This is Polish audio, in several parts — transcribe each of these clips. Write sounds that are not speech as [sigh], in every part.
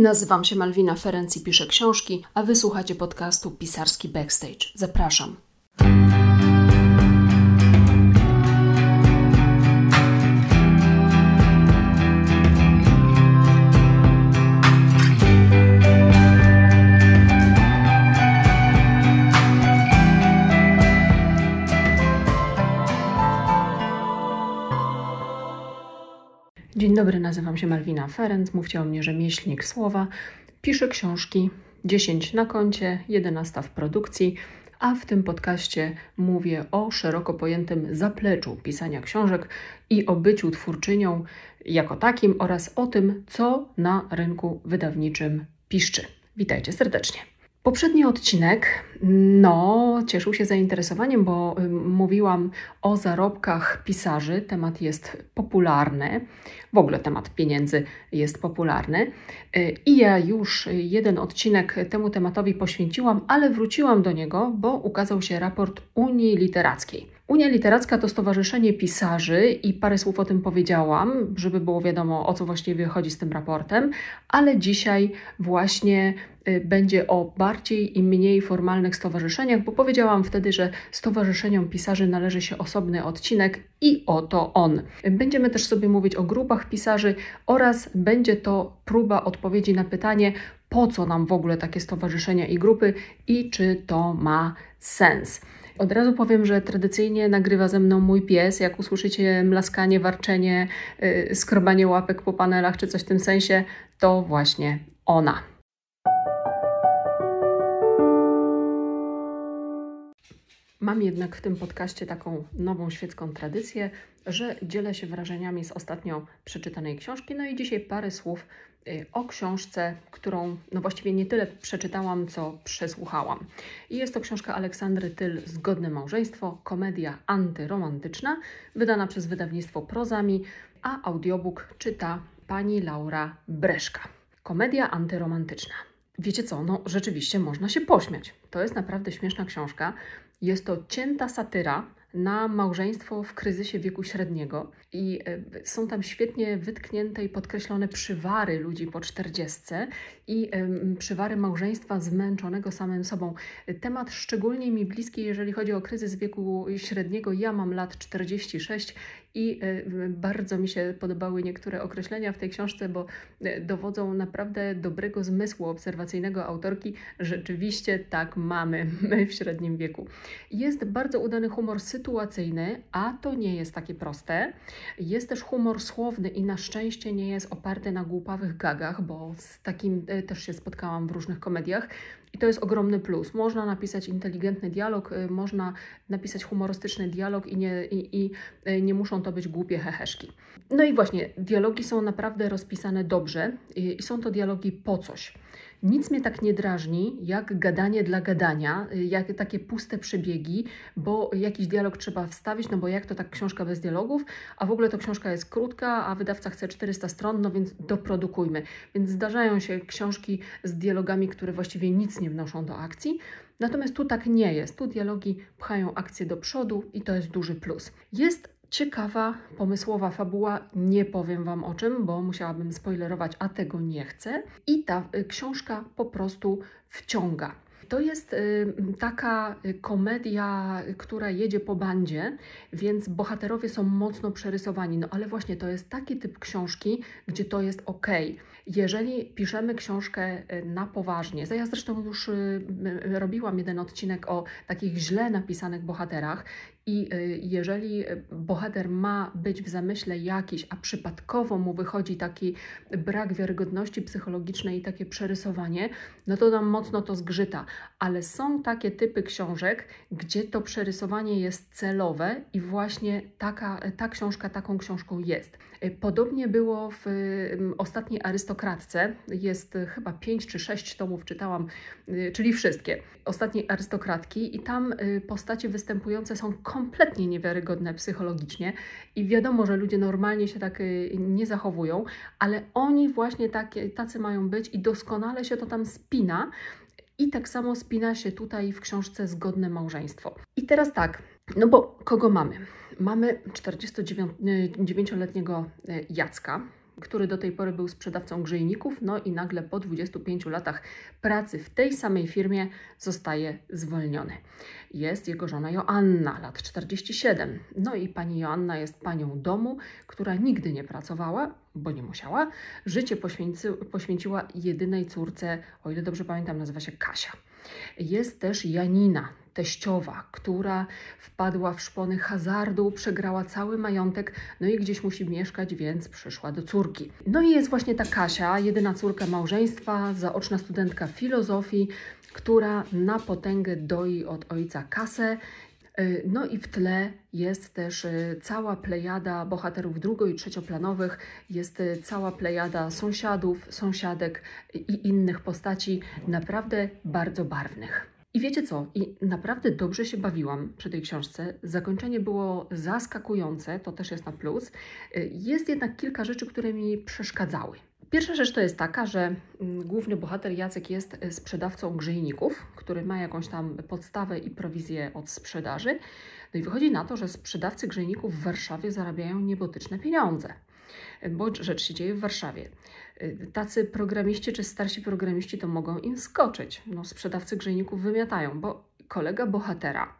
Nazywam się Malwina Ferenc i piszę książki, a wysłuchacie podcastu Pisarski Backstage. Zapraszam. Dzień dobry, nazywam się Malwina Ferenc, mówcie o mnie rzemieślnik słowa. Piszę książki, 10 na koncie, 11 w produkcji, a w tym podcaście mówię o szeroko pojętym zapleczu pisania książek i o byciu twórczynią jako takim oraz o tym, co na rynku wydawniczym piszczy. Witajcie serdecznie. Poprzedni odcinek no, cieszył się zainteresowaniem, bo mówiłam o zarobkach pisarzy. Temat jest popularny, w ogóle temat pieniędzy jest popularny. Y, I ja już jeden odcinek temu tematowi poświęciłam, ale wróciłam do niego, bo ukazał się raport Unii Literackiej. Unia Literacka to Stowarzyszenie Pisarzy i parę słów o tym powiedziałam, żeby było wiadomo o co właściwie chodzi z tym raportem, ale dzisiaj właśnie y, będzie o bardziej i mniej formalnych stowarzyszeniach, bo powiedziałam wtedy, że Stowarzyszeniom Pisarzy należy się osobny odcinek i oto on. Będziemy też sobie mówić o grupach pisarzy oraz będzie to próba odpowiedzi na pytanie, po co nam w ogóle takie stowarzyszenia i grupy i czy to ma sens. Od razu powiem, że tradycyjnie nagrywa ze mną mój pies. Jak usłyszycie mlaskanie, warczenie, yy, skrobanie łapek po panelach czy coś w tym sensie, to właśnie ona. Mam jednak w tym podcaście taką nową świecką tradycję, że dzielę się wrażeniami z ostatnio przeczytanej książki. No i dzisiaj parę słów y, o książce, którą no właściwie nie tyle przeczytałam, co przesłuchałam. I jest to książka Aleksandry Tyl Zgodne małżeństwo, komedia antyromantyczna, wydana przez wydawnictwo Prozami, a audiobook czyta pani Laura Breszka. Komedia antyromantyczna. Wiecie co, no rzeczywiście można się pośmiać. To jest naprawdę śmieszna książka. Jest to cięta satyra na małżeństwo w kryzysie wieku średniego i e, są tam świetnie wytknięte i podkreślone przywary ludzi po czterdziestce i przywary małżeństwa zmęczonego samym sobą. Temat szczególnie mi bliski, jeżeli chodzi o kryzys wieku średniego. Ja mam lat 46 i e, bardzo mi się podobały niektóre określenia w tej książce, bo e, dowodzą naprawdę dobrego zmysłu obserwacyjnego autorki. Rzeczywiście tak mamy [laughs] my w średnim wieku. Jest bardzo udany humor sytuacyjny, a to nie jest takie proste. Jest też humor słowny i na szczęście nie jest oparty na głupawych gagach, bo z takim e, też się spotkałam w różnych komediach. I to jest ogromny plus. Można napisać inteligentny dialog, y, można napisać humorystyczny dialog i nie, i, i y, nie muszą to być głupie heheszki. No i właśnie, dialogi są naprawdę rozpisane dobrze i, i są to dialogi po coś. Nic mnie tak nie drażni, jak gadanie dla gadania, jak takie puste przebiegi, bo jakiś dialog trzeba wstawić, no bo jak to tak książka bez dialogów, a w ogóle to książka jest krótka, a wydawca chce 400 stron, no więc doprodukujmy. Więc zdarzają się książki z dialogami, które właściwie nic nie wnoszą do akcji. Natomiast tu tak nie jest. Tu dialogi pchają akcję do przodu i to jest duży plus. Jest ciekawa, pomysłowa fabuła. Nie powiem Wam o czym, bo musiałabym spoilerować, a tego nie chcę. I ta y, książka po prostu wciąga. To jest y, taka komedia, która jedzie po bandzie, więc bohaterowie są mocno przerysowani. No ale właśnie to jest taki typ książki, gdzie to jest ok. Jeżeli piszemy książkę y, na poważnie, ja zresztą już robiłam jeden odcinek o takich źle napisanych bohaterach i y, jeżeli bohater ma być w zamyśle jakiś, a przypadkowo mu wychodzi taki brak wiarygodności psychologicznej i takie przerysowanie, no to nam mocno to zgrzyta. Ale są takie typy książek, gdzie to przerysowanie jest celowe i właśnie taka, ta książka taką książką jest. Podobnie było w ostatniej arystokratce. Jest chyba pięć czy sześć tomów czytałam, y, czyli wszystkie. Ostatniej arystokratki i tam y, postacie występujące są kompletnie niewiarygodne psychologicznie i wiadomo, że ludzie normalnie się tak y, nie zachowują, ale oni właśnie takie, tacy mają być i doskonale się to tam spina. I tak samo spina się tutaj w książce Zgodne Małżeństwo. I teraz tak, no bo kogo mamy? Mamy 49-letniego e, Jacka, który do tej pory był sprzedawcą grzejników, no i nagle po 25 latach pracy w tej samej firmie zostaje zwolniony. Jest jego żona Joanna, lat 47. No i pani Joanna jest panią domu, która nigdy nie pracowała, bo nie musiała. Życie poświęci, poświęciła jedynej córce, o ile dobrze pamiętam, nazywa się Kasia. Jest też Janina, teściowa, która wpadła w szpony hazardu, przegrała cały majątek, no i gdzieś musi mieszkać, więc przyszła do córki. No i jest właśnie ta Kasia, jedyna córka małżeństwa, zaoczna studentka filozofii, która na potęgę doi od ojca kasę y, no i w tle jest też y, cała plejada bohaterów drugo- i trzecioplanowych, jest y, cała plejada sąsiadów, sąsiadek i innych postaci, naprawdę bardzo barwnych. I wiecie co? I naprawdę dobrze się bawiłam przy tej książce. Zakończenie było zaskakujące, to też jest na plus. Jest jednak kilka rzeczy, które mi przeszkadzały. Pierwsza rzecz to jest taka, że mm, główny bohater Jacek jest sprzedawcą grzejników, który ma jakąś tam podstawę i prowizję od sprzedaży. No i wychodzi na to, że sprzedawcy grzejników w Warszawie zarabiają niebotyczne pieniądze, bo rzecz się dzieje w Warszawie. Tacy programiści czy starsi programiści to mogą im skoczyć. No, sprzedawcy grzejników wymiatają, bo kolega bohatera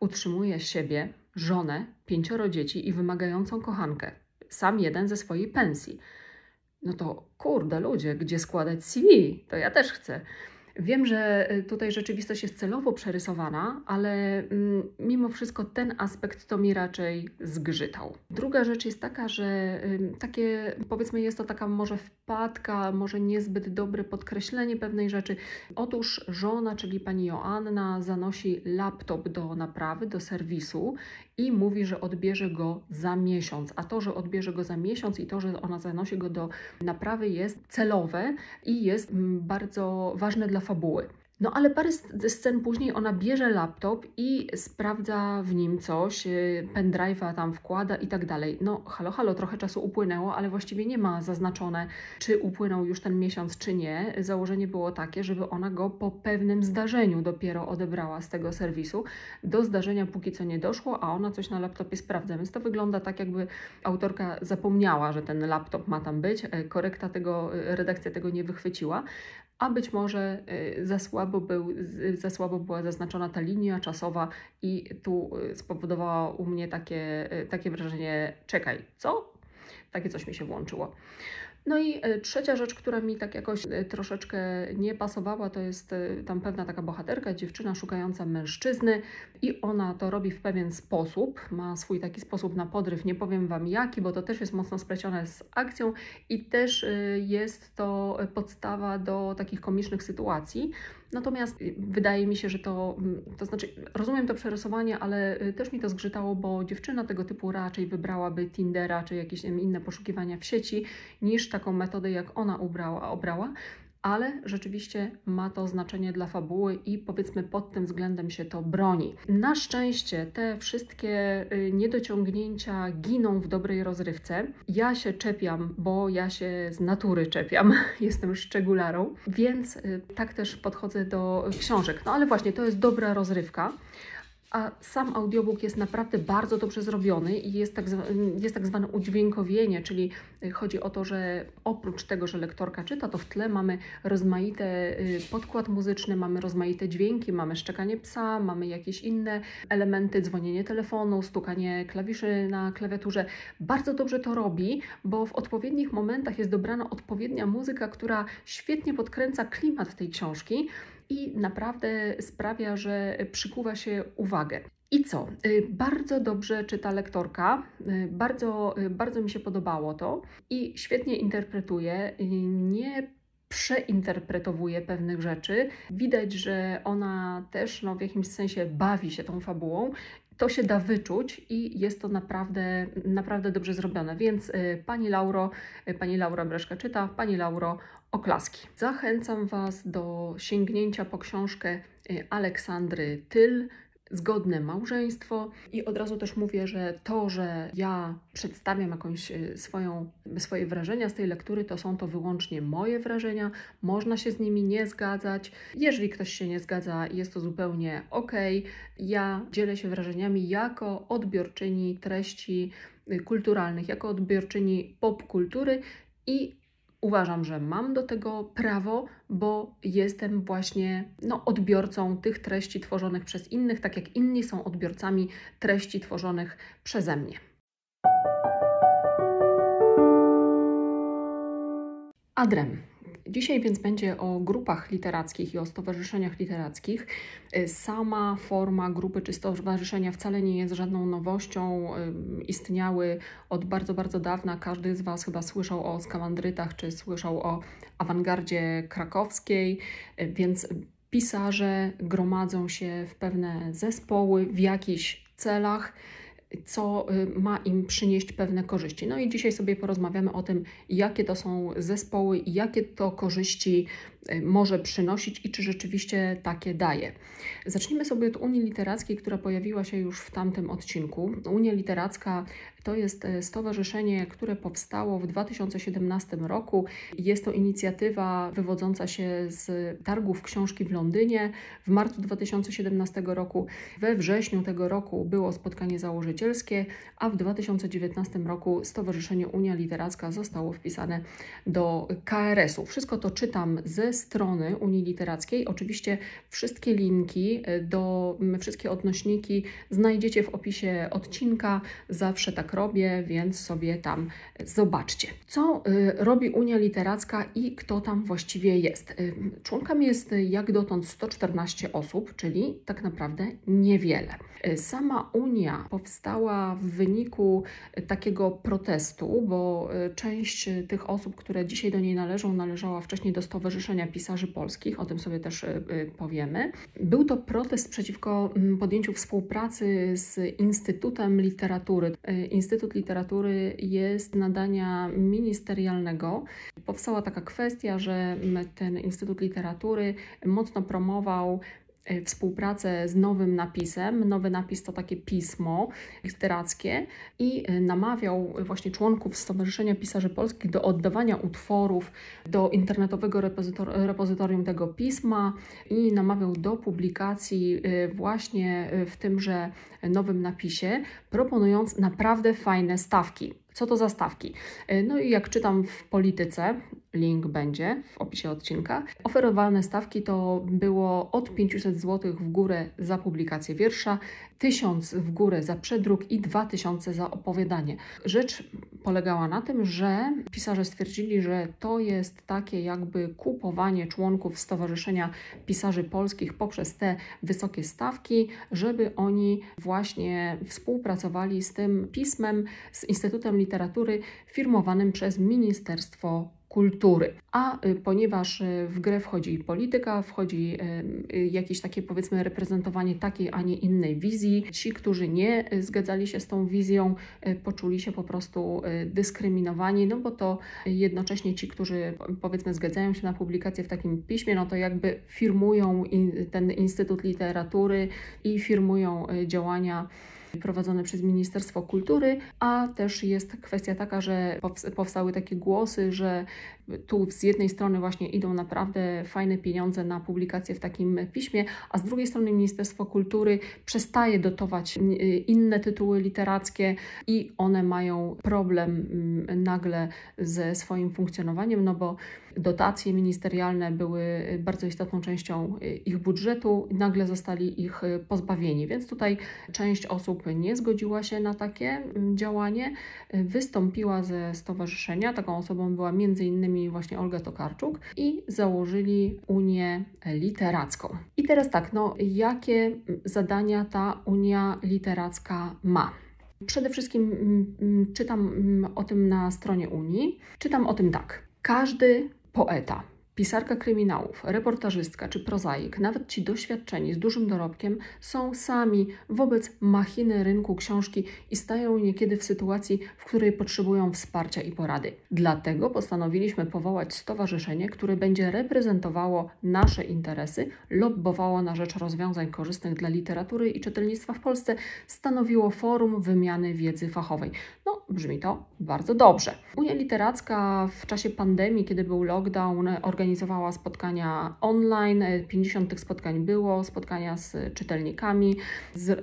utrzymuje siebie, żonę, pięcioro dzieci i wymagającą kochankę. Sam jeden ze swojej pensji. No to kurde, ludzie, gdzie składać CV? To ja też chcę. Wiem, że y, tutaj rzeczywistość jest celowo przerysowana, ale mm, mimo wszystko ten aspekt to mi raczej zgrzytał. Druga rzecz jest taka, że takie, powiedzmy, jest to taka może wpadka, może niezbyt dobre podkreślenie pewnej rzeczy. Otóż żona, czyli pani Joanna, zanosi laptop do naprawy, do serwisu i mówi, że odbierze go za miesiąc. A to, że odbierze go za miesiąc i to, że ona zanosi go do naprawy jest celowe i jest mm, bardzo ważne dla fabuły. No ale parę scen później ona bierze laptop i sprawdza w nim coś, y, pendrive'a tam wkłada i tak dalej. No halo, halo, trochę czasu upłynęło, ale właściwie nie ma zaznaczone, czy upłynął już ten miesiąc, czy nie. Założenie było takie, żeby ona go po pewnym zdarzeniu dopiero odebrała z tego serwisu. Do zdarzenia póki co nie doszło, a ona coś na laptopie sprawdza. Więc to wygląda tak, jakby autorka zapomniała, że ten laptop ma tam być. E, korekta tego, e, redakcja tego nie wychwyciła a być może y, za słabo, był, za słabo była zaznaczona ta linia czasowa i tu y, spowodowała u mnie takie, y, takie wrażenie, czekaj, co? Takie coś mi się włączyło. No i e, trzecia rzecz, która mi tak jakoś e, troszeczkę nie pasowała, to jest e, tam pewna taka bohaterka, dziewczyna szukająca mężczyzny i ona to robi w pewien sposób, ma swój taki sposób na podryw, nie powiem Wam jaki, bo to też jest mocno splecione z akcją i też jest to podstawa do takich komicznych sytuacji. Natomiast y, wydaje mi się, że to, mm, to znaczy, rozumiem to przerysowanie, ale y, też mi to zgrzytało, bo dziewczyna tego typu raczej wybrałaby Tindera czy jakieś inne poszukiwania w sieci, niż taką metodę, jak ona ubrała, obrała ale rzeczywiście ma to znaczenie dla fabuły i powiedzmy pod tym względem się to broni. Na szczęście te wszystkie y, niedociągnięcia giną w dobrej rozrywce. Ja się czepiam, bo ja się z natury czepiam, [laughs] jestem szczegularą, więc y, tak też podchodzę do książek. No ale właśnie to jest dobra rozrywka a sam audiobook jest naprawdę bardzo dobrze zrobiony i jest tak, jest tak zwane udźwiękowienie, czyli chodzi o to, że oprócz tego, że lektorka czyta, to w tle mamy rozmaite y, podkład muzyczny, mamy rozmaite dźwięki, mamy szczekanie psa, mamy jakieś inne elementy, dzwonienie telefonu, stukanie klawiszy na klawiaturze. Bardzo dobrze to robi, bo w odpowiednich momentach jest dobrana odpowiednia muzyka, która świetnie podkręca klimat tej książki i naprawdę sprawia, że przykuwa się uwagę. I co? Y, bardzo dobrze czyta lektorka, y, bardzo, y, bardzo mi się podobało to i świetnie interpretuje. Nie przeinterpretowuje pewnych rzeczy. Widać, że ona też no, w jakimś sensie bawi się tą fabułą. To się da wyczuć i jest to naprawdę, naprawdę dobrze zrobione. Więc Pani Lauro, Pani Laura Breszka czyta, Pani Lauro, oklaski. Zachęcam Was do sięgnięcia po książkę y, Aleksandry Tyl, Zgodne małżeństwo. I od razu też mówię, że to, że ja przedstawiam jakąś y, swoją, swoje wrażenia z tej lektury, to są to wyłącznie moje wrażenia. Można się z nimi nie zgadzać. Jeżeli ktoś się nie zgadza, jest to zupełnie ok. Ja dzielę się wrażeniami jako odbiorczyni treści y, kulturalnych, jako odbiorczyni popkultury i Uważam, że mam do tego prawo, bo jestem właśnie no, odbiorcą tych treści tworzonych przez innych, tak jak inni są odbiorcami treści tworzonych przeze mnie. Adrem. Dzisiaj więc będzie o grupach literackich i o stowarzyszeniach literackich. Y, sama forma grupy czy stowarzyszenia wcale nie jest żadną nowością. Istniały od bardzo, bardzo dawna. Każdy z Was chyba słyszał o skamandrytach czy słyszał o awangardzie krakowskiej, y, więc pisarze gromadzą się w pewne zespoły w jakichś celach co ma im przynieść pewne korzyści. No i dzisiaj sobie porozmawiamy o tym, jakie to są zespoły i jakie to korzyści Y, może przynosić i czy rzeczywiście takie daje. Zacznijmy sobie od Unii Literackiej, która pojawiła się już w tamtym odcinku. Unia Literacka to jest y, stowarzyszenie, które powstało w 2017 roku. Jest to inicjatywa wywodząca się z targów książki w Londynie w marcu 2017 roku. We wrześniu tego roku było spotkanie założycielskie, a w 2019 roku Stowarzyszenie Unia Literacka zostało wpisane do KRS-u. Wszystko to czytam strony Unii Literackiej. Oczywiście wszystkie linki e, do wszystkie odnośniki znajdziecie w opisie odcinka. Zawsze tak robię, więc sobie tam zobaczcie. Co e, robi Unia Literacka i kto tam właściwie jest? E, członkami jest jak dotąd 114 osób, czyli tak naprawdę niewiele. Sama Unia powstała w wyniku takiego protestu, bo część tych osób, które dzisiaj do niej należą, należała wcześniej do Stowarzyszenia Pisarzy Polskich, o tym sobie też y, y, powiemy. Był to protest przeciwko mm, podjęciu współpracy z Instytutem Literatury. Y, Instytut Literatury jest nadania ministerialnego. Powstała taka kwestia, że mm, ten Instytut Literatury mocno promował E, współpracę z nowym napisem. Nowy napis to takie pismo literackie i e, namawiał właśnie członków Stowarzyszenia Pisarzy Polskich do oddawania utworów do internetowego repozytorium tego pisma i namawiał do publikacji e, właśnie w tymże nowym napisie, proponując naprawdę fajne stawki. Co to za stawki? No i jak czytam w polityce, link będzie w opisie odcinka. Oferowane stawki to było od 500 zł w górę za publikację wiersza, 1000 w górę za przedruk i 2000 za opowiadanie. Rzecz polegała na tym, że pisarze stwierdzili, że to jest takie jakby kupowanie członków Stowarzyszenia Pisarzy Polskich poprzez te wysokie stawki, żeby oni właśnie współpracowali z tym pismem, z Instytutem Literatury firmowanym przez Ministerstwo kultury. A y, ponieważ y, w grę wchodzi polityka, wchodzi y, jakieś takie powiedzmy reprezentowanie takiej, a nie innej wizji, ci, którzy nie zgadzali się z tą wizją, poczuli się po prostu dyskryminowani, no bo to jednocześnie ci, którzy powiedzmy zgadzają się na publikację w takim piśmie, no to jakby firmują ten Instytut Literatury i firmują działania prowadzone przez Ministerstwo Kultury, a też jest kwestia taka, że powstały takie głosy, że tu z jednej strony właśnie idą naprawdę fajne pieniądze na publikację w takim piśmie, a z drugiej strony Ministerstwo Kultury przestaje dotować inne tytuły literackie i one mają problem nagle ze swoim funkcjonowaniem, no bo dotacje ministerialne były bardzo istotną częścią ich budżetu, nagle zostali ich pozbawieni. Więc tutaj część osób nie zgodziła się na takie działanie, wystąpiła ze stowarzyszenia. Taką osobą była innymi właśnie Olga Tokarczuk i założyli Unię Literacką. I teraz tak, no jakie zadania ta Unia Literacka ma? Przede wszystkim mm, mm, czytam mm, o tym na stronie Unii. Czytam o tym tak. Każdy poeta Pisarka kryminałów, reportażystka czy prozaik, nawet ci doświadczeni z dużym dorobkiem, są sami wobec machiny rynku książki i stają niekiedy w sytuacji, w której potrzebują wsparcia i porady. Dlatego postanowiliśmy powołać stowarzyszenie, które będzie reprezentowało nasze interesy, lobbowało na rzecz rozwiązań korzystnych dla literatury i czytelnictwa w Polsce, stanowiło forum wymiany wiedzy fachowej. No, brzmi to bardzo dobrze. Unia Literacka w czasie pandemii, kiedy był lockdown, organizowała spotkania online. 50 tych spotkań było, spotkania z czytelnikami.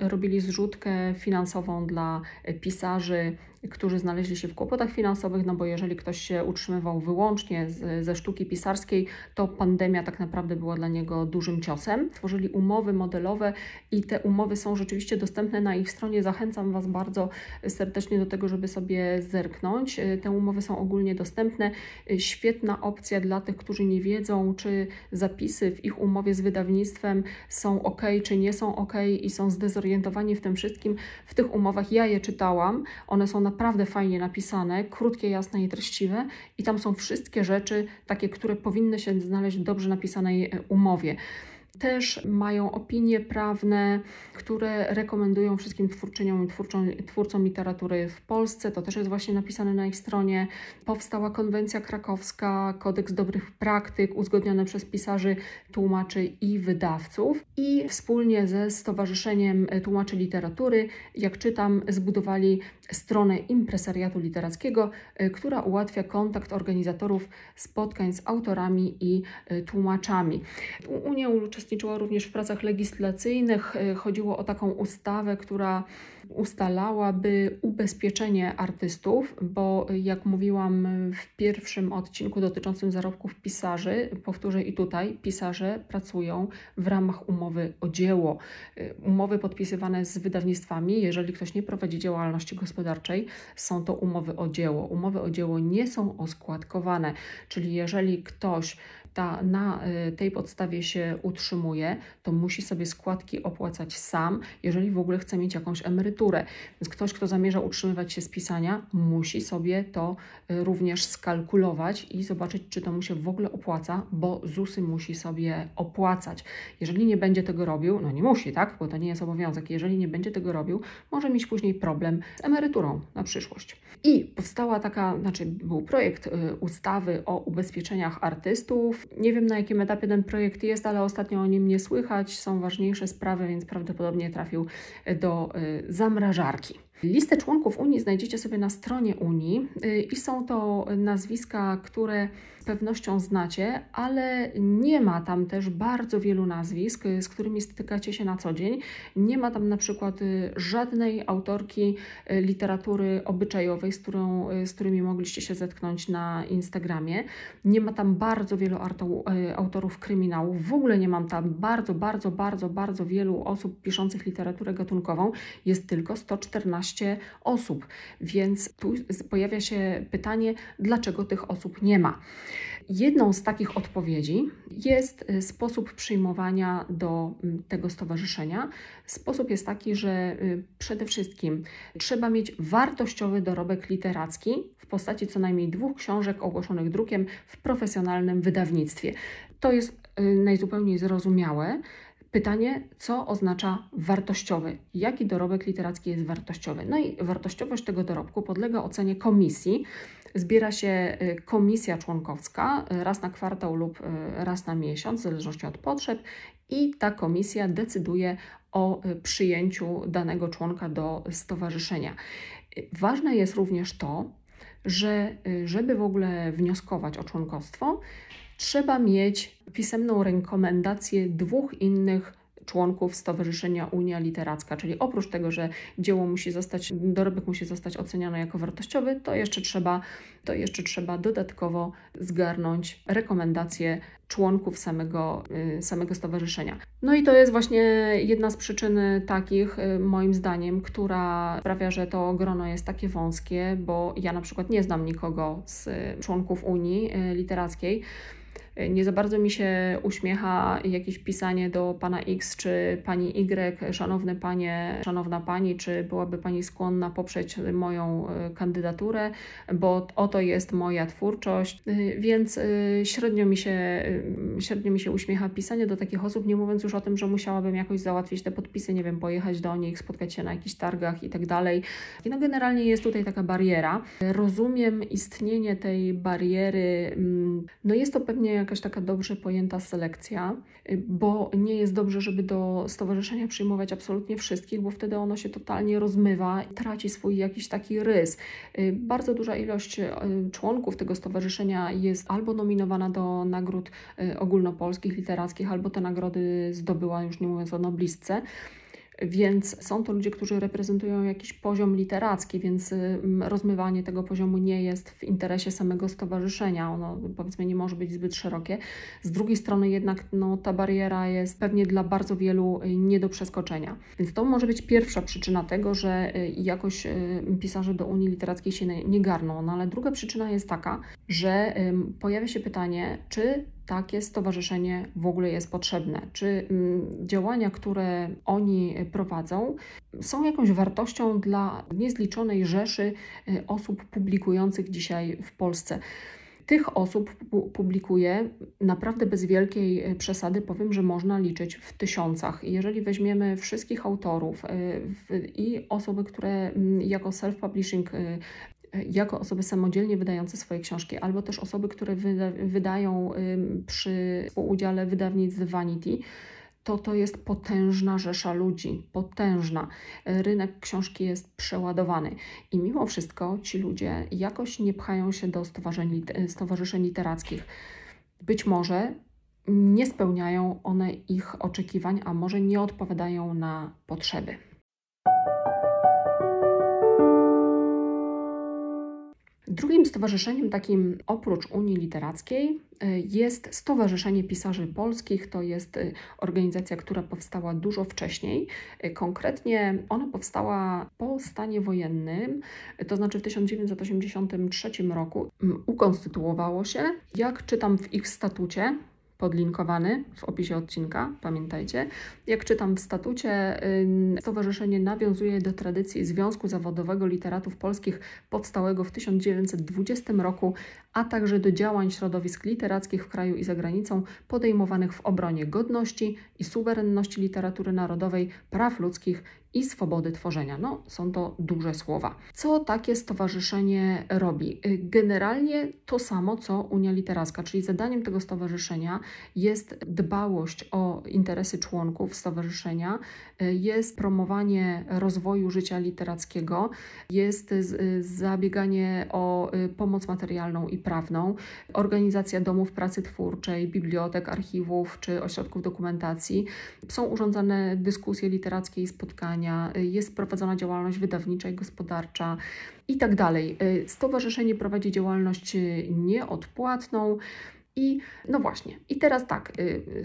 robili zrzutkę finansową dla pisarzy którzy znaleźli się w kłopotach finansowych, no bo jeżeli ktoś się utrzymywał wyłącznie z, ze sztuki pisarskiej, to pandemia tak naprawdę była dla niego dużym ciosem. Tworzyli umowy modelowe i te umowy są rzeczywiście dostępne na ich stronie. Zachęcam Was bardzo serdecznie do tego, żeby sobie zerknąć. Te umowy są ogólnie dostępne. Świetna opcja dla tych, którzy nie wiedzą, czy zapisy w ich umowie z wydawnictwem są ok, czy nie są ok i są zdezorientowani w tym wszystkim. W tych umowach ja je czytałam. One są naprawdę fajnie napisane, krótkie, jasne i treściwe i tam są wszystkie rzeczy takie, które powinny się znaleźć w dobrze napisanej e, umowie też mają opinie prawne, które rekomendują wszystkim twórczyniom i twórcom, twórcom literatury w Polsce. To też jest właśnie napisane na ich stronie. Powstała konwencja krakowska, kodeks dobrych praktyk, uzgodniony przez pisarzy, tłumaczy i wydawców. I wspólnie ze Stowarzyszeniem Tłumaczy Literatury, jak czytam, zbudowali stronę impresariatu literackiego, y, która ułatwia kontakt organizatorów spotkań z autorami i y, tłumaczami. Unia uczestniczyła również w pracach legislacyjnych. Y, chodziło o taką ustawę, która ustalałaby ubezpieczenie artystów, bo jak mówiłam w pierwszym odcinku dotyczącym zarobków pisarzy, powtórzę i tutaj, pisarze pracują w ramach umowy o dzieło. Umowy podpisywane z wydawnictwami, jeżeli ktoś nie prowadzi działalności gospodarczej, są to umowy o dzieło. Umowy o dzieło nie są oskładkowane, czyli jeżeli ktoś ta, na y, tej podstawie się utrzymuje, to musi sobie składki opłacać sam, jeżeli w ogóle chce mieć jakąś emeryturę. Więc ktoś, kto zamierza utrzymywać się z pisania, musi sobie to y, również skalkulować i zobaczyć, czy to mu się w ogóle opłaca, bo ZUSy musi sobie opłacać. Jeżeli nie będzie tego robił, no nie musi, tak, bo to nie jest obowiązek, jeżeli nie będzie tego robił, może mieć później problem z emeryturą na przyszłość. I powstała taka, znaczy był projekt y, ustawy o ubezpieczeniach artystów. Nie wiem na jakim etapie ten projekt jest, ale ostatnio o nim nie słychać. Są ważniejsze sprawy, więc prawdopodobnie trafił do y, zamrażarki. Listę członków Unii znajdziecie sobie na stronie Unii y, i są to nazwiska, które pewnością znacie, ale nie ma tam też bardzo wielu nazwisk, y, z którymi stykacie się na co dzień. Nie ma tam na przykład y, żadnej autorki literatury obyczajowej, z, którą, z którymi mogliście się zetknąć na Instagramie. Nie ma tam bardzo wielu autorów kryminałów. W ogóle nie mam tam bardzo, bardzo, bardzo, bardzo wielu osób piszących literaturę gatunkową. Jest tylko 114 15 osób, więc tu pojawia się pytanie, dlaczego tych osób nie ma. Jedną z takich odpowiedzi jest y, sposób przyjmowania do mm, tego stowarzyszenia. Sposób jest taki, że y, przede wszystkim trzeba mieć wartościowy dorobek literacki w postaci co najmniej dwóch książek ogłoszonych drukiem w profesjonalnym wydawnictwie. To jest y, najzupełniej zrozumiałe. Pytanie, co oznacza wartościowy? Jaki dorobek literacki jest wartościowy? No i wartościowość tego dorobku podlega ocenie komisji. Zbiera się y, komisja członkowska y, raz na kwartał lub y, raz na miesiąc, w zależności od potrzeb, i ta komisja decyduje o przyjęciu danego członka do stowarzyszenia. Ważne jest również to, że żeby w ogóle wnioskować o członkostwo, trzeba mieć pisemną rekomendację dwóch innych członków Stowarzyszenia Unia Literacka, czyli oprócz tego, że dzieło musi zostać, dorobek musi zostać oceniony jako wartościowy, to jeszcze trzeba, to jeszcze trzeba dodatkowo zgarnąć rekomendacje członków samego, y, samego stowarzyszenia. No i to jest właśnie jedna z przyczyn takich, y, moim zdaniem, która sprawia, że to grono jest takie wąskie, bo ja na przykład nie znam nikogo z członków Unii y, Literackiej, nie za bardzo mi się uśmiecha jakieś pisanie do pana X czy pani Y, szanowne panie, szanowna pani, czy byłaby pani skłonna poprzeć moją e, kandydaturę, bo oto jest moja twórczość, e, więc e, średnio mi się, średnio mi się uśmiecha pisanie do takich osób, nie mówiąc już o tym, że musiałabym jakoś załatwić te podpisy, nie wiem, pojechać do nich, spotkać się na jakichś targach i tak dalej. No generalnie jest tutaj taka bariera. Rozumiem istnienie tej bariery, mm, no jest to pewnie jakaś taka dobrze pojęta selekcja, y, bo nie jest dobrze, żeby do stowarzyszenia przyjmować absolutnie wszystkich, bo wtedy ono się totalnie rozmywa traci swój jakiś taki rys. Y, bardzo duża ilość y, członków tego stowarzyszenia jest albo nominowana do nagród ogólnopolskich, literackich, albo te nagrody zdobyła, już nie mówiąc o noblistce. Więc są to ludzie, którzy reprezentują jakiś poziom literacki, więc rozmywanie tego poziomu nie jest w interesie samego stowarzyszenia. Ono powiedzmy nie może być zbyt szerokie. Z drugiej strony jednak no, ta bariera jest pewnie dla bardzo wielu y, nie do przeskoczenia. Więc to może być pierwsza przyczyna tego, że y, jakoś y, pisarze do Unii Literackiej się nie garną. No ale druga przyczyna jest taka, że pojawia się pytanie, czy takie stowarzyszenie w ogóle jest potrzebne? Czy mm, działania, które oni prowadzą, są jakąś wartością dla niezliczonej rzeszy y, osób publikujących dzisiaj w Polsce? Tych osób publikuje naprawdę bez wielkiej y, przesady, powiem, że można liczyć w tysiącach. Jeżeli weźmiemy wszystkich autorów y, i osoby, które mm, jako self-publishing jako osoby samodzielnie wydające swoje książki, albo też osoby, które wyda wydają przy udziale wydawnictw Vanity, to to jest potężna rzesza ludzi, potężna. Rynek książki jest przeładowany i mimo wszystko ci ludzie jakoś nie pchają się do stowarzyszeń, literackich. Być może nie spełniają one ich oczekiwań, a może nie odpowiadają na potrzeby. Drugim stowarzyszeniem takim oprócz Unii Literackiej y, jest Stowarzyszenie Pisarzy Polskich. To jest y, organizacja, która powstała dużo wcześniej. Y, konkretnie ona powstała po stanie wojennym, to znaczy w 1983 roku ukonstytuowało się. Jak czytam w ich statucie, podlinkowany w opisie odcinka, pamiętajcie. Jak czytam w statucie, stowarzyszenie nawiązuje do tradycji Związku Zawodowego Literatów Polskich powstałego w 1920 roku, a także do działań środowisk literackich w kraju i za granicą podejmowanych w obronie godności i suwerenności literatury narodowej, praw ludzkich i swobody tworzenia. No, są to duże słowa. Co takie stowarzyszenie robi? Y, generalnie to samo, co Unia Literacka, czyli zadaniem tego stowarzyszenia jest dbałość o interesy członków stowarzyszenia, y, jest promowanie rozwoju życia literackiego, jest zabieganie o y, pomoc materialną i prawną, organizacja domów pracy twórczej, bibliotek, archiwów czy ośrodków dokumentacji. Są urządzane dyskusje literackie i spotkania jest prowadzona działalność wydawnicza i gospodarcza i tak dalej. Stowarzyszenie prowadzi działalność nieodpłatną. I no właśnie, i teraz tak,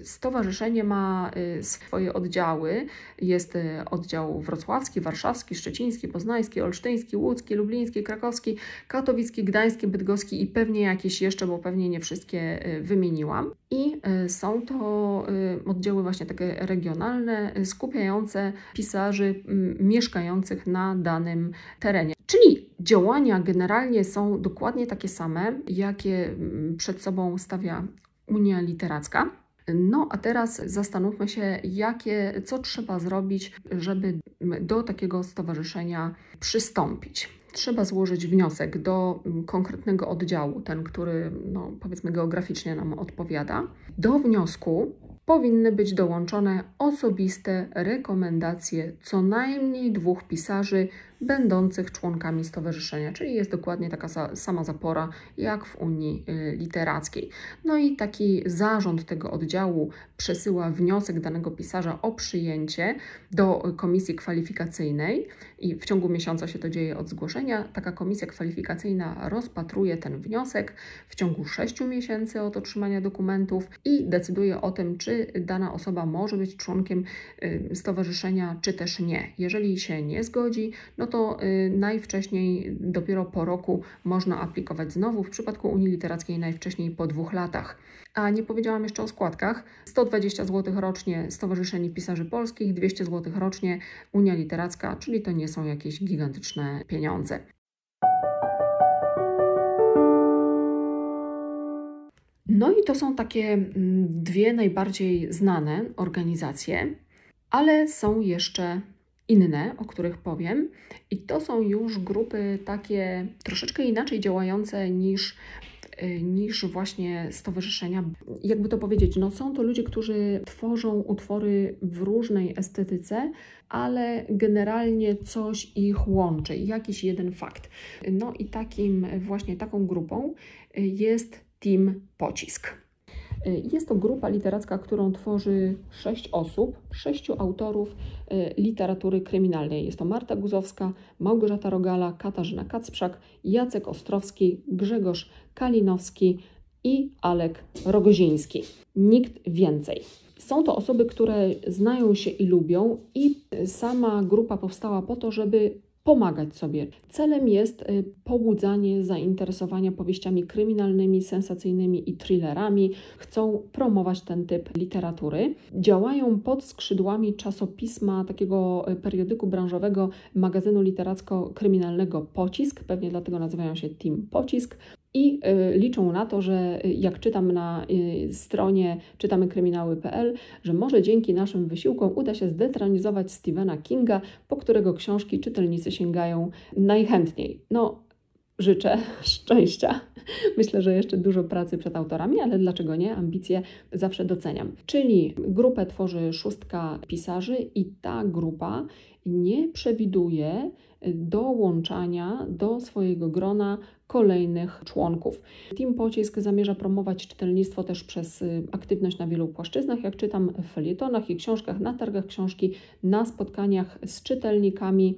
stowarzyszenie ma swoje oddziały. Jest oddział wrocławski, warszawski, szczeciński, poznański, olsztyński, łódzki, lubliński, krakowski, katowicki, gdański, bydgoski i pewnie jakieś jeszcze, bo pewnie nie wszystkie wymieniłam. I y, są to y, oddziały właśnie takie regionalne, y, skupiające pisarzy mieszkających na danym terenie. Czyli działania generalnie są dokładnie takie same, jakie przed sobą stawia Unia Literacka. No a teraz zastanówmy się, jakie, co trzeba zrobić, żeby do takiego stowarzyszenia przystąpić trzeba złożyć wniosek do mm, konkretnego oddziału, ten, który no, powiedzmy geograficznie nam odpowiada. Do wniosku powinny być dołączone osobiste rekomendacje co najmniej dwóch pisarzy będących członkami stowarzyszenia, czyli jest dokładnie taka sama zapora jak w Unii y, Literackiej. No i taki zarząd tego oddziału przesyła wniosek danego pisarza o przyjęcie do komisji kwalifikacyjnej i w ciągu miesiąca się to dzieje od zgłoszenia. Taka komisja kwalifikacyjna rozpatruje ten wniosek w ciągu 6 miesięcy od otrzymania dokumentów i decyduje o tym, czy dana osoba może być członkiem y, stowarzyszenia, czy też nie. Jeżeli się nie zgodzi, no to y, najwcześniej dopiero po roku można aplikować znowu. W przypadku Unii Literackiej najwcześniej po dwóch latach. A nie powiedziałam jeszcze o składkach. 120 zł rocznie Stowarzyszenie Pisarzy Polskich, 200 zł rocznie Unia Literacka, czyli to nie są jakieś gigantyczne pieniądze. No i to są takie mm, dwie najbardziej znane organizacje, ale są jeszcze inne, o których powiem, i to są już grupy takie troszeczkę inaczej działające niż niż właśnie stowarzyszenia. Jakby to powiedzieć, no są to ludzie, którzy tworzą utwory w różnej estetyce, ale generalnie coś ich łączy, jakiś jeden fakt. No i takim właśnie taką grupą jest Team Pocisk. Jest to grupa literacka, którą tworzy sześć osób, sześciu autorów literatury kryminalnej. Jest to Marta Guzowska, Małgorzata Rogala, Katarzyna Kacprzak, Jacek Ostrowski, Grzegorz Kalinowski i Alek Rogoziński. Nikt więcej. Są to osoby, które znają się i lubią, i sama grupa powstała po to, żeby pomagać sobie. Celem jest y, pobudzanie zainteresowania powieściami kryminalnymi, sensacyjnymi i thrillerami. Chcą promować ten typ literatury. Działają pod skrzydłami czasopisma, takiego y, periodyku branżowego, magazynu literacko-kryminalnego Pocisk, pewnie dlatego nazywają się Team Pocisk i y, liczą na to, że y, jak czytam na y, stronie czytamykryminały.pl, że może dzięki naszym wysiłkom uda się zdetronizować Stephena Kinga, po którego książki czytelnicy sięgają najchętniej. No, życzę [laughs] szczęścia. Myślę, że jeszcze dużo pracy przed autorami, ale dlaczego nie? Ambicje zawsze doceniam. Czyli grupę tworzy szóstka pisarzy i ta grupa nie przewiduje dołączania do swojego grona kolejnych członków. Team Pocisk zamierza promować czytelnictwo też przez y, aktywność na wielu płaszczyznach, jak czytam w felietonach i książkach, na targach książki, na spotkaniach z czytelnikami.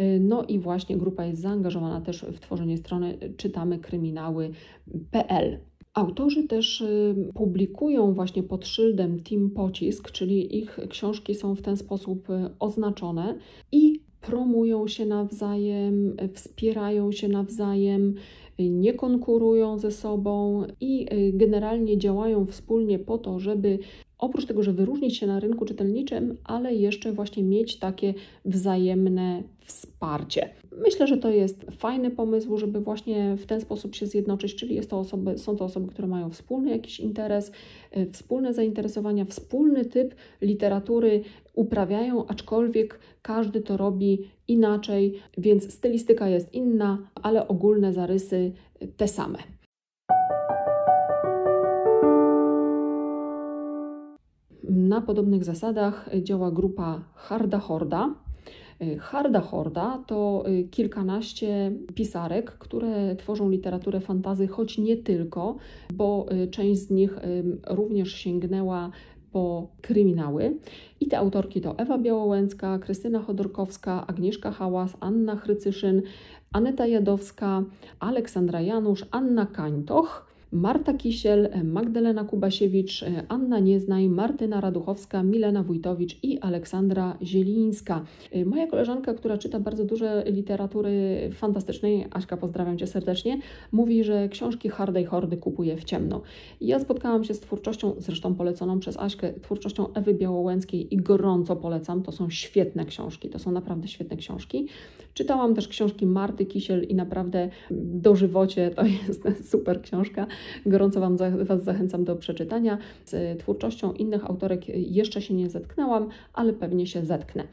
Y, no i właśnie grupa jest zaangażowana też w tworzenie strony czytamy kryminały.pl. Autorzy też y, publikują właśnie pod szyldem Team Pocisk, czyli ich książki są w ten sposób oznaczone i promują się nawzajem, wspierają się nawzajem, nie konkurują ze sobą i y, generalnie działają wspólnie po to, żeby oprócz tego, że wyróżnić się na rynku czytelniczym, ale jeszcze właśnie mieć takie wzajemne wsparcie. Myślę, że to jest fajny pomysł, żeby właśnie w ten sposób się zjednoczyć, czyli jest to osoby, są to osoby, które mają wspólny jakiś interes, y, wspólne zainteresowania, wspólny typ literatury uprawiają, aczkolwiek każdy to robi inaczej, więc stylistyka jest inna, ale ogólne zarysy te same. Na podobnych zasadach działa grupa Harda Horda. Harda Horda to kilkanaście pisarek, które tworzą literaturę fantazy, choć nie tylko, bo część z nich również sięgnęła po kryminały. I te autorki to Ewa Białołęcka, Krystyna Chodorkowska, Agnieszka Hałas, Anna Chrycyszyn, Aneta Jadowska, Aleksandra Janusz, Anna Kańtoch, Marta Kisiel, Magdalena Kubasiewicz, Anna Nieznaj, Martyna Raduchowska, Milena Wójtowicz i Aleksandra Zielińska. Moja koleżanka, która czyta bardzo dużo literatury fantastycznej, Aśka, pozdrawiam Cię serdecznie, mówi, że książki Hardej Hordy kupuje w ciemno. Ja spotkałam się z twórczością, zresztą poleconą przez Aśkę, twórczością Ewy Białołęckiej i gorąco polecam. To są świetne książki, to są naprawdę świetne książki. Czytałam też książki Marty Kisiel i naprawdę dożywocie to jest [laughs] super książka. Gorąco Wam, Was zachęcam do przeczytania. Z twórczością innych autorek jeszcze się nie zetknęłam, ale pewnie się zetknę.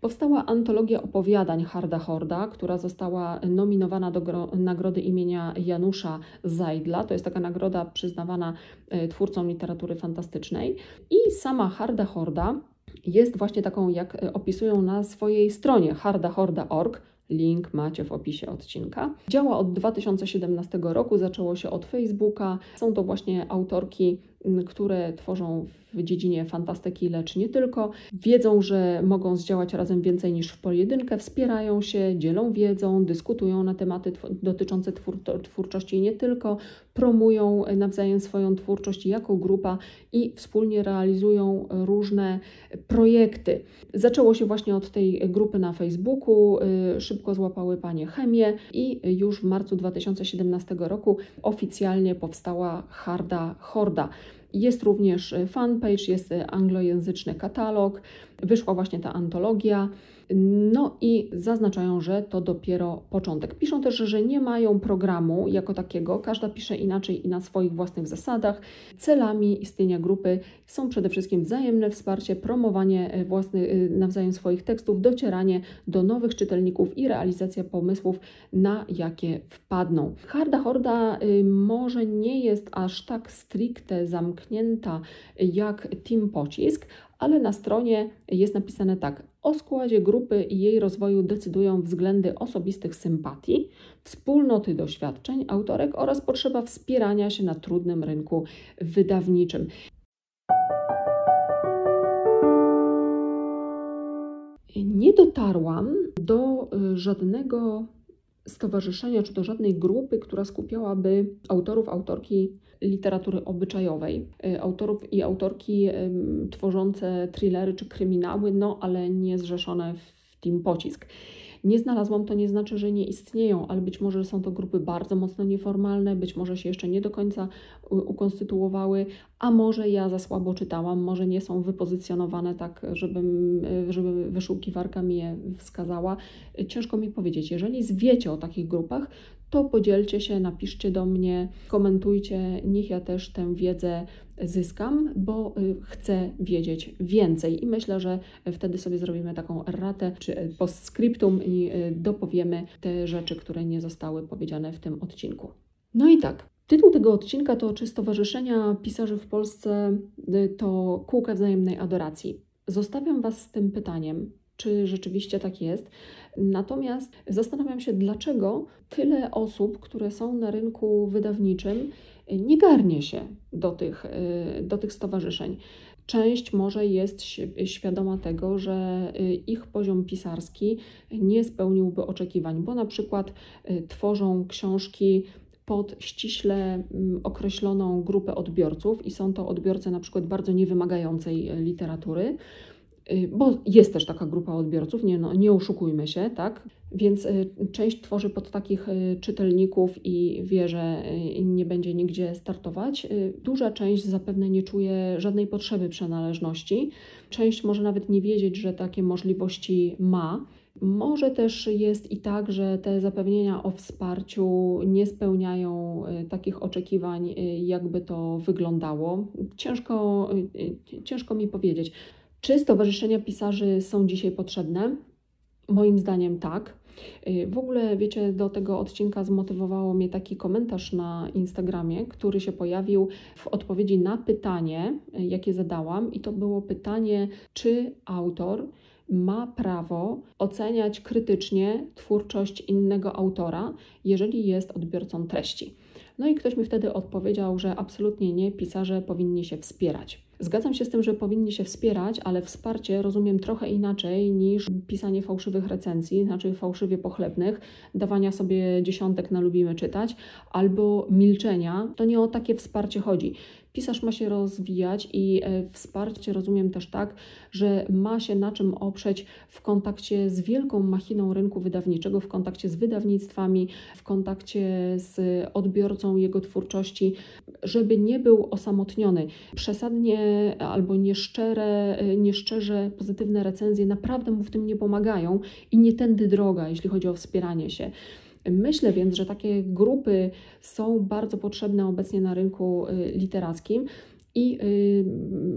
Powstała antologia opowiadań Harda Horda, która została nominowana do nagrody imienia Janusza Zajdla. To jest taka nagroda przyznawana e, twórcom literatury fantastycznej. I sama Harda Horda jest właśnie taką, jak opisują na swojej stronie hardahorda.org. Link macie w opisie odcinka. Działa od 2017 roku, zaczęło się od Facebooka. Są to właśnie autorki które tworzą w dziedzinie fantastyki, lecz nie tylko. Wiedzą, że mogą zdziałać razem więcej niż w pojedynkę, wspierają się, dzielą wiedzą, dyskutują na tematy dotyczące twór twórczości nie tylko, promują nawzajem swoją twórczość jako grupa i wspólnie realizują różne projekty. Zaczęło się właśnie od tej grupy na Facebooku, y, szybko złapały panie chemię i już w marcu 2017 roku oficjalnie powstała Harda Horda. Jest również fanpage, jest anglojęzyczny katalog, wyszła właśnie ta antologia. No i zaznaczają, że to dopiero początek. Piszą też, że nie mają programu jako takiego, każda pisze inaczej i na swoich własnych zasadach. Celami istnienia grupy są przede wszystkim wzajemne wsparcie, promowanie e, własnych, e, nawzajem swoich tekstów, docieranie do nowych czytelników i realizacja pomysłów, na jakie wpadną. Harda Horda y, może nie jest aż tak stricte zamknięta jak Team Pocisk, ale na stronie jest napisane tak: O składzie grupy i jej rozwoju decydują względy osobistych sympatii, wspólnoty doświadczeń autorek oraz potrzeba wspierania się na trudnym rynku wydawniczym. Nie dotarłam do y, żadnego stowarzyszenia czy do żadnej grupy, która skupiałaby autorów, autorki literatury obyczajowej, y, autorów i autorki tworzące thrillery czy kryminały, no ale nie zrzeszone w Team Pocisk. Nie znalazłam, to nie znaczy, że nie istnieją, ale być może są to grupy bardzo mocno nieformalne, być może się jeszcze nie do końca ukonstytuowały, a może ja za słabo czytałam, może nie są wypozycjonowane tak, żebym, żeby wyszukiwarka mi je wskazała. Ciężko mi powiedzieć. Jeżeli zwiecie o takich grupach, to podzielcie się, napiszcie do mnie, komentujcie, niech ja też tę wiedzę zyskam, bo y, chcę wiedzieć więcej i myślę, że wtedy sobie zrobimy taką ratę czy postscriptum i y, dopowiemy te rzeczy, które nie zostały powiedziane w tym odcinku. No i tak, Tytuł tego odcinka to Czy Stowarzyszenia Pisarzy w Polsce y, to kółka wzajemnej adoracji? Zostawiam Was z tym pytaniem, czy rzeczywiście tak jest. Natomiast zastanawiam się, dlaczego tyle osób, które są na rynku wydawniczym, nie garnie się do tych, y, do tych stowarzyszeń. Część może jest świadoma tego, że y, ich poziom pisarski nie spełniłby oczekiwań, bo na przykład tworzą książki pod ściśle mm, określoną grupę odbiorców i są to odbiorcy na przykład bardzo niewymagającej literatury Y, bo jest też taka grupa odbiorców, nie, no, nie oszukujmy się, tak? Więc y, część tworzy pod takich y, czytelników i wie, że nie będzie nigdzie startować. Duża część zapewne nie czuje żadnej potrzeby przynależności. Część może nawet nie wiedzieć, że takie możliwości ma. Może też jest i tak, że te zapewnienia o wsparciu nie spełniają takich oczekiwań, jakby to wyglądało. Ciężko, ciężko mi powiedzieć. Czy stowarzyszenia pisarzy są dzisiaj potrzebne? Moim zdaniem tak. Y, w ogóle, wiecie, do tego odcinka zmotywowało mnie taki komentarz na Instagramie, który się pojawił w odpowiedzi na pytanie, y, jakie zadałam, i to było pytanie, czy autor ma prawo oceniać krytycznie twórczość innego autora, jeżeli jest odbiorcą treści. No i ktoś mi wtedy odpowiedział, że absolutnie nie, pisarze powinni się wspierać. Zgadzam się z tym, że powinni się wspierać, ale wsparcie rozumiem trochę inaczej niż pisanie fałszywych recenzji, znaczy fałszywie pochlebnych, dawania sobie dziesiątek na lubimy czytać, albo milczenia. To nie o takie wsparcie chodzi. Pisarz ma się rozwijać i e, wsparcie rozumiem też tak, że ma się na czym oprzeć w kontakcie z wielką machiną rynku wydawniczego, w kontakcie z wydawnictwami, w kontakcie z odbiorcą jego twórczości, żeby nie był osamotniony. Przesadnie albo nieszczere, e, nieszczerze pozytywne recenzje naprawdę mu w tym nie pomagają i nie tędy droga, jeśli chodzi o wspieranie się. Myślę więc, że takie grupy są bardzo potrzebne obecnie na rynku y, literackim. I y,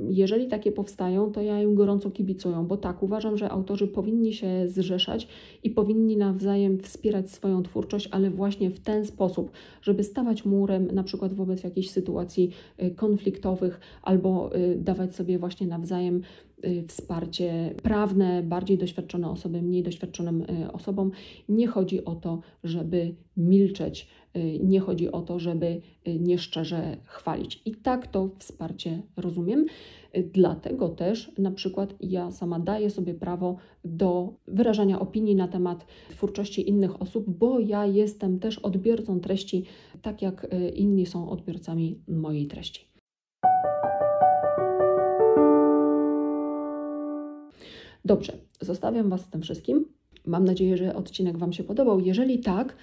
jeżeli takie powstają, to ja im gorąco kibicuję, bo tak, uważam, że autorzy powinni się zrzeszać i powinni nawzajem wspierać swoją twórczość, ale właśnie w ten sposób, żeby stawać murem na przykład wobec jakichś sytuacji y, konfliktowych albo dawać sobie właśnie nawzajem Y, wsparcie prawne, bardziej doświadczone osoby, mniej doświadczonym y, osobom. Nie chodzi o to, żeby milczeć, y, nie chodzi o to, żeby nieszczerze chwalić. I tak to wsparcie rozumiem. Dlatego też na przykład ja sama daję sobie prawo do wyrażania opinii na temat twórczości innych osób, bo ja jestem też odbiorcą treści, tak jak inni są odbiorcami mojej treści. Dobrze, zostawiam Was z tym wszystkim. Mam nadzieję, że odcinek Wam się podobał. Jeżeli tak,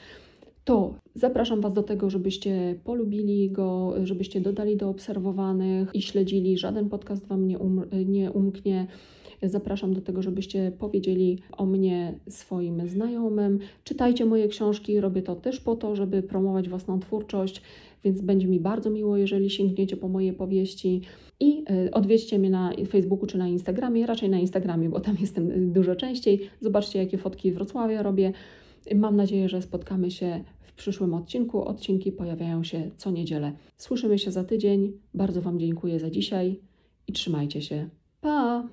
to zapraszam Was do tego, żebyście polubili go, żebyście dodali do obserwowanych i śledzili. Żaden podcast Wam nie, um, nie umknie. Zapraszam do tego, żebyście powiedzieli o mnie swoim znajomym. Czytajcie moje książki, robię to też po to, żeby promować własną twórczość, więc będzie mi bardzo miło, jeżeli sięgniecie po moje powieści. I e, odwiedźcie mnie na Facebooku czy na Instagramie, raczej na Instagramie, bo tam jestem e, dużo częściej. Zobaczcie, jakie fotki Wrocławia robię. Mam nadzieję, że spotkamy się przyszłym odcinku. Odcinki pojawiają się co niedzielę. Słyszymy się za tydzień. Bardzo Wam dziękuję za dzisiaj i trzymajcie się. Pa!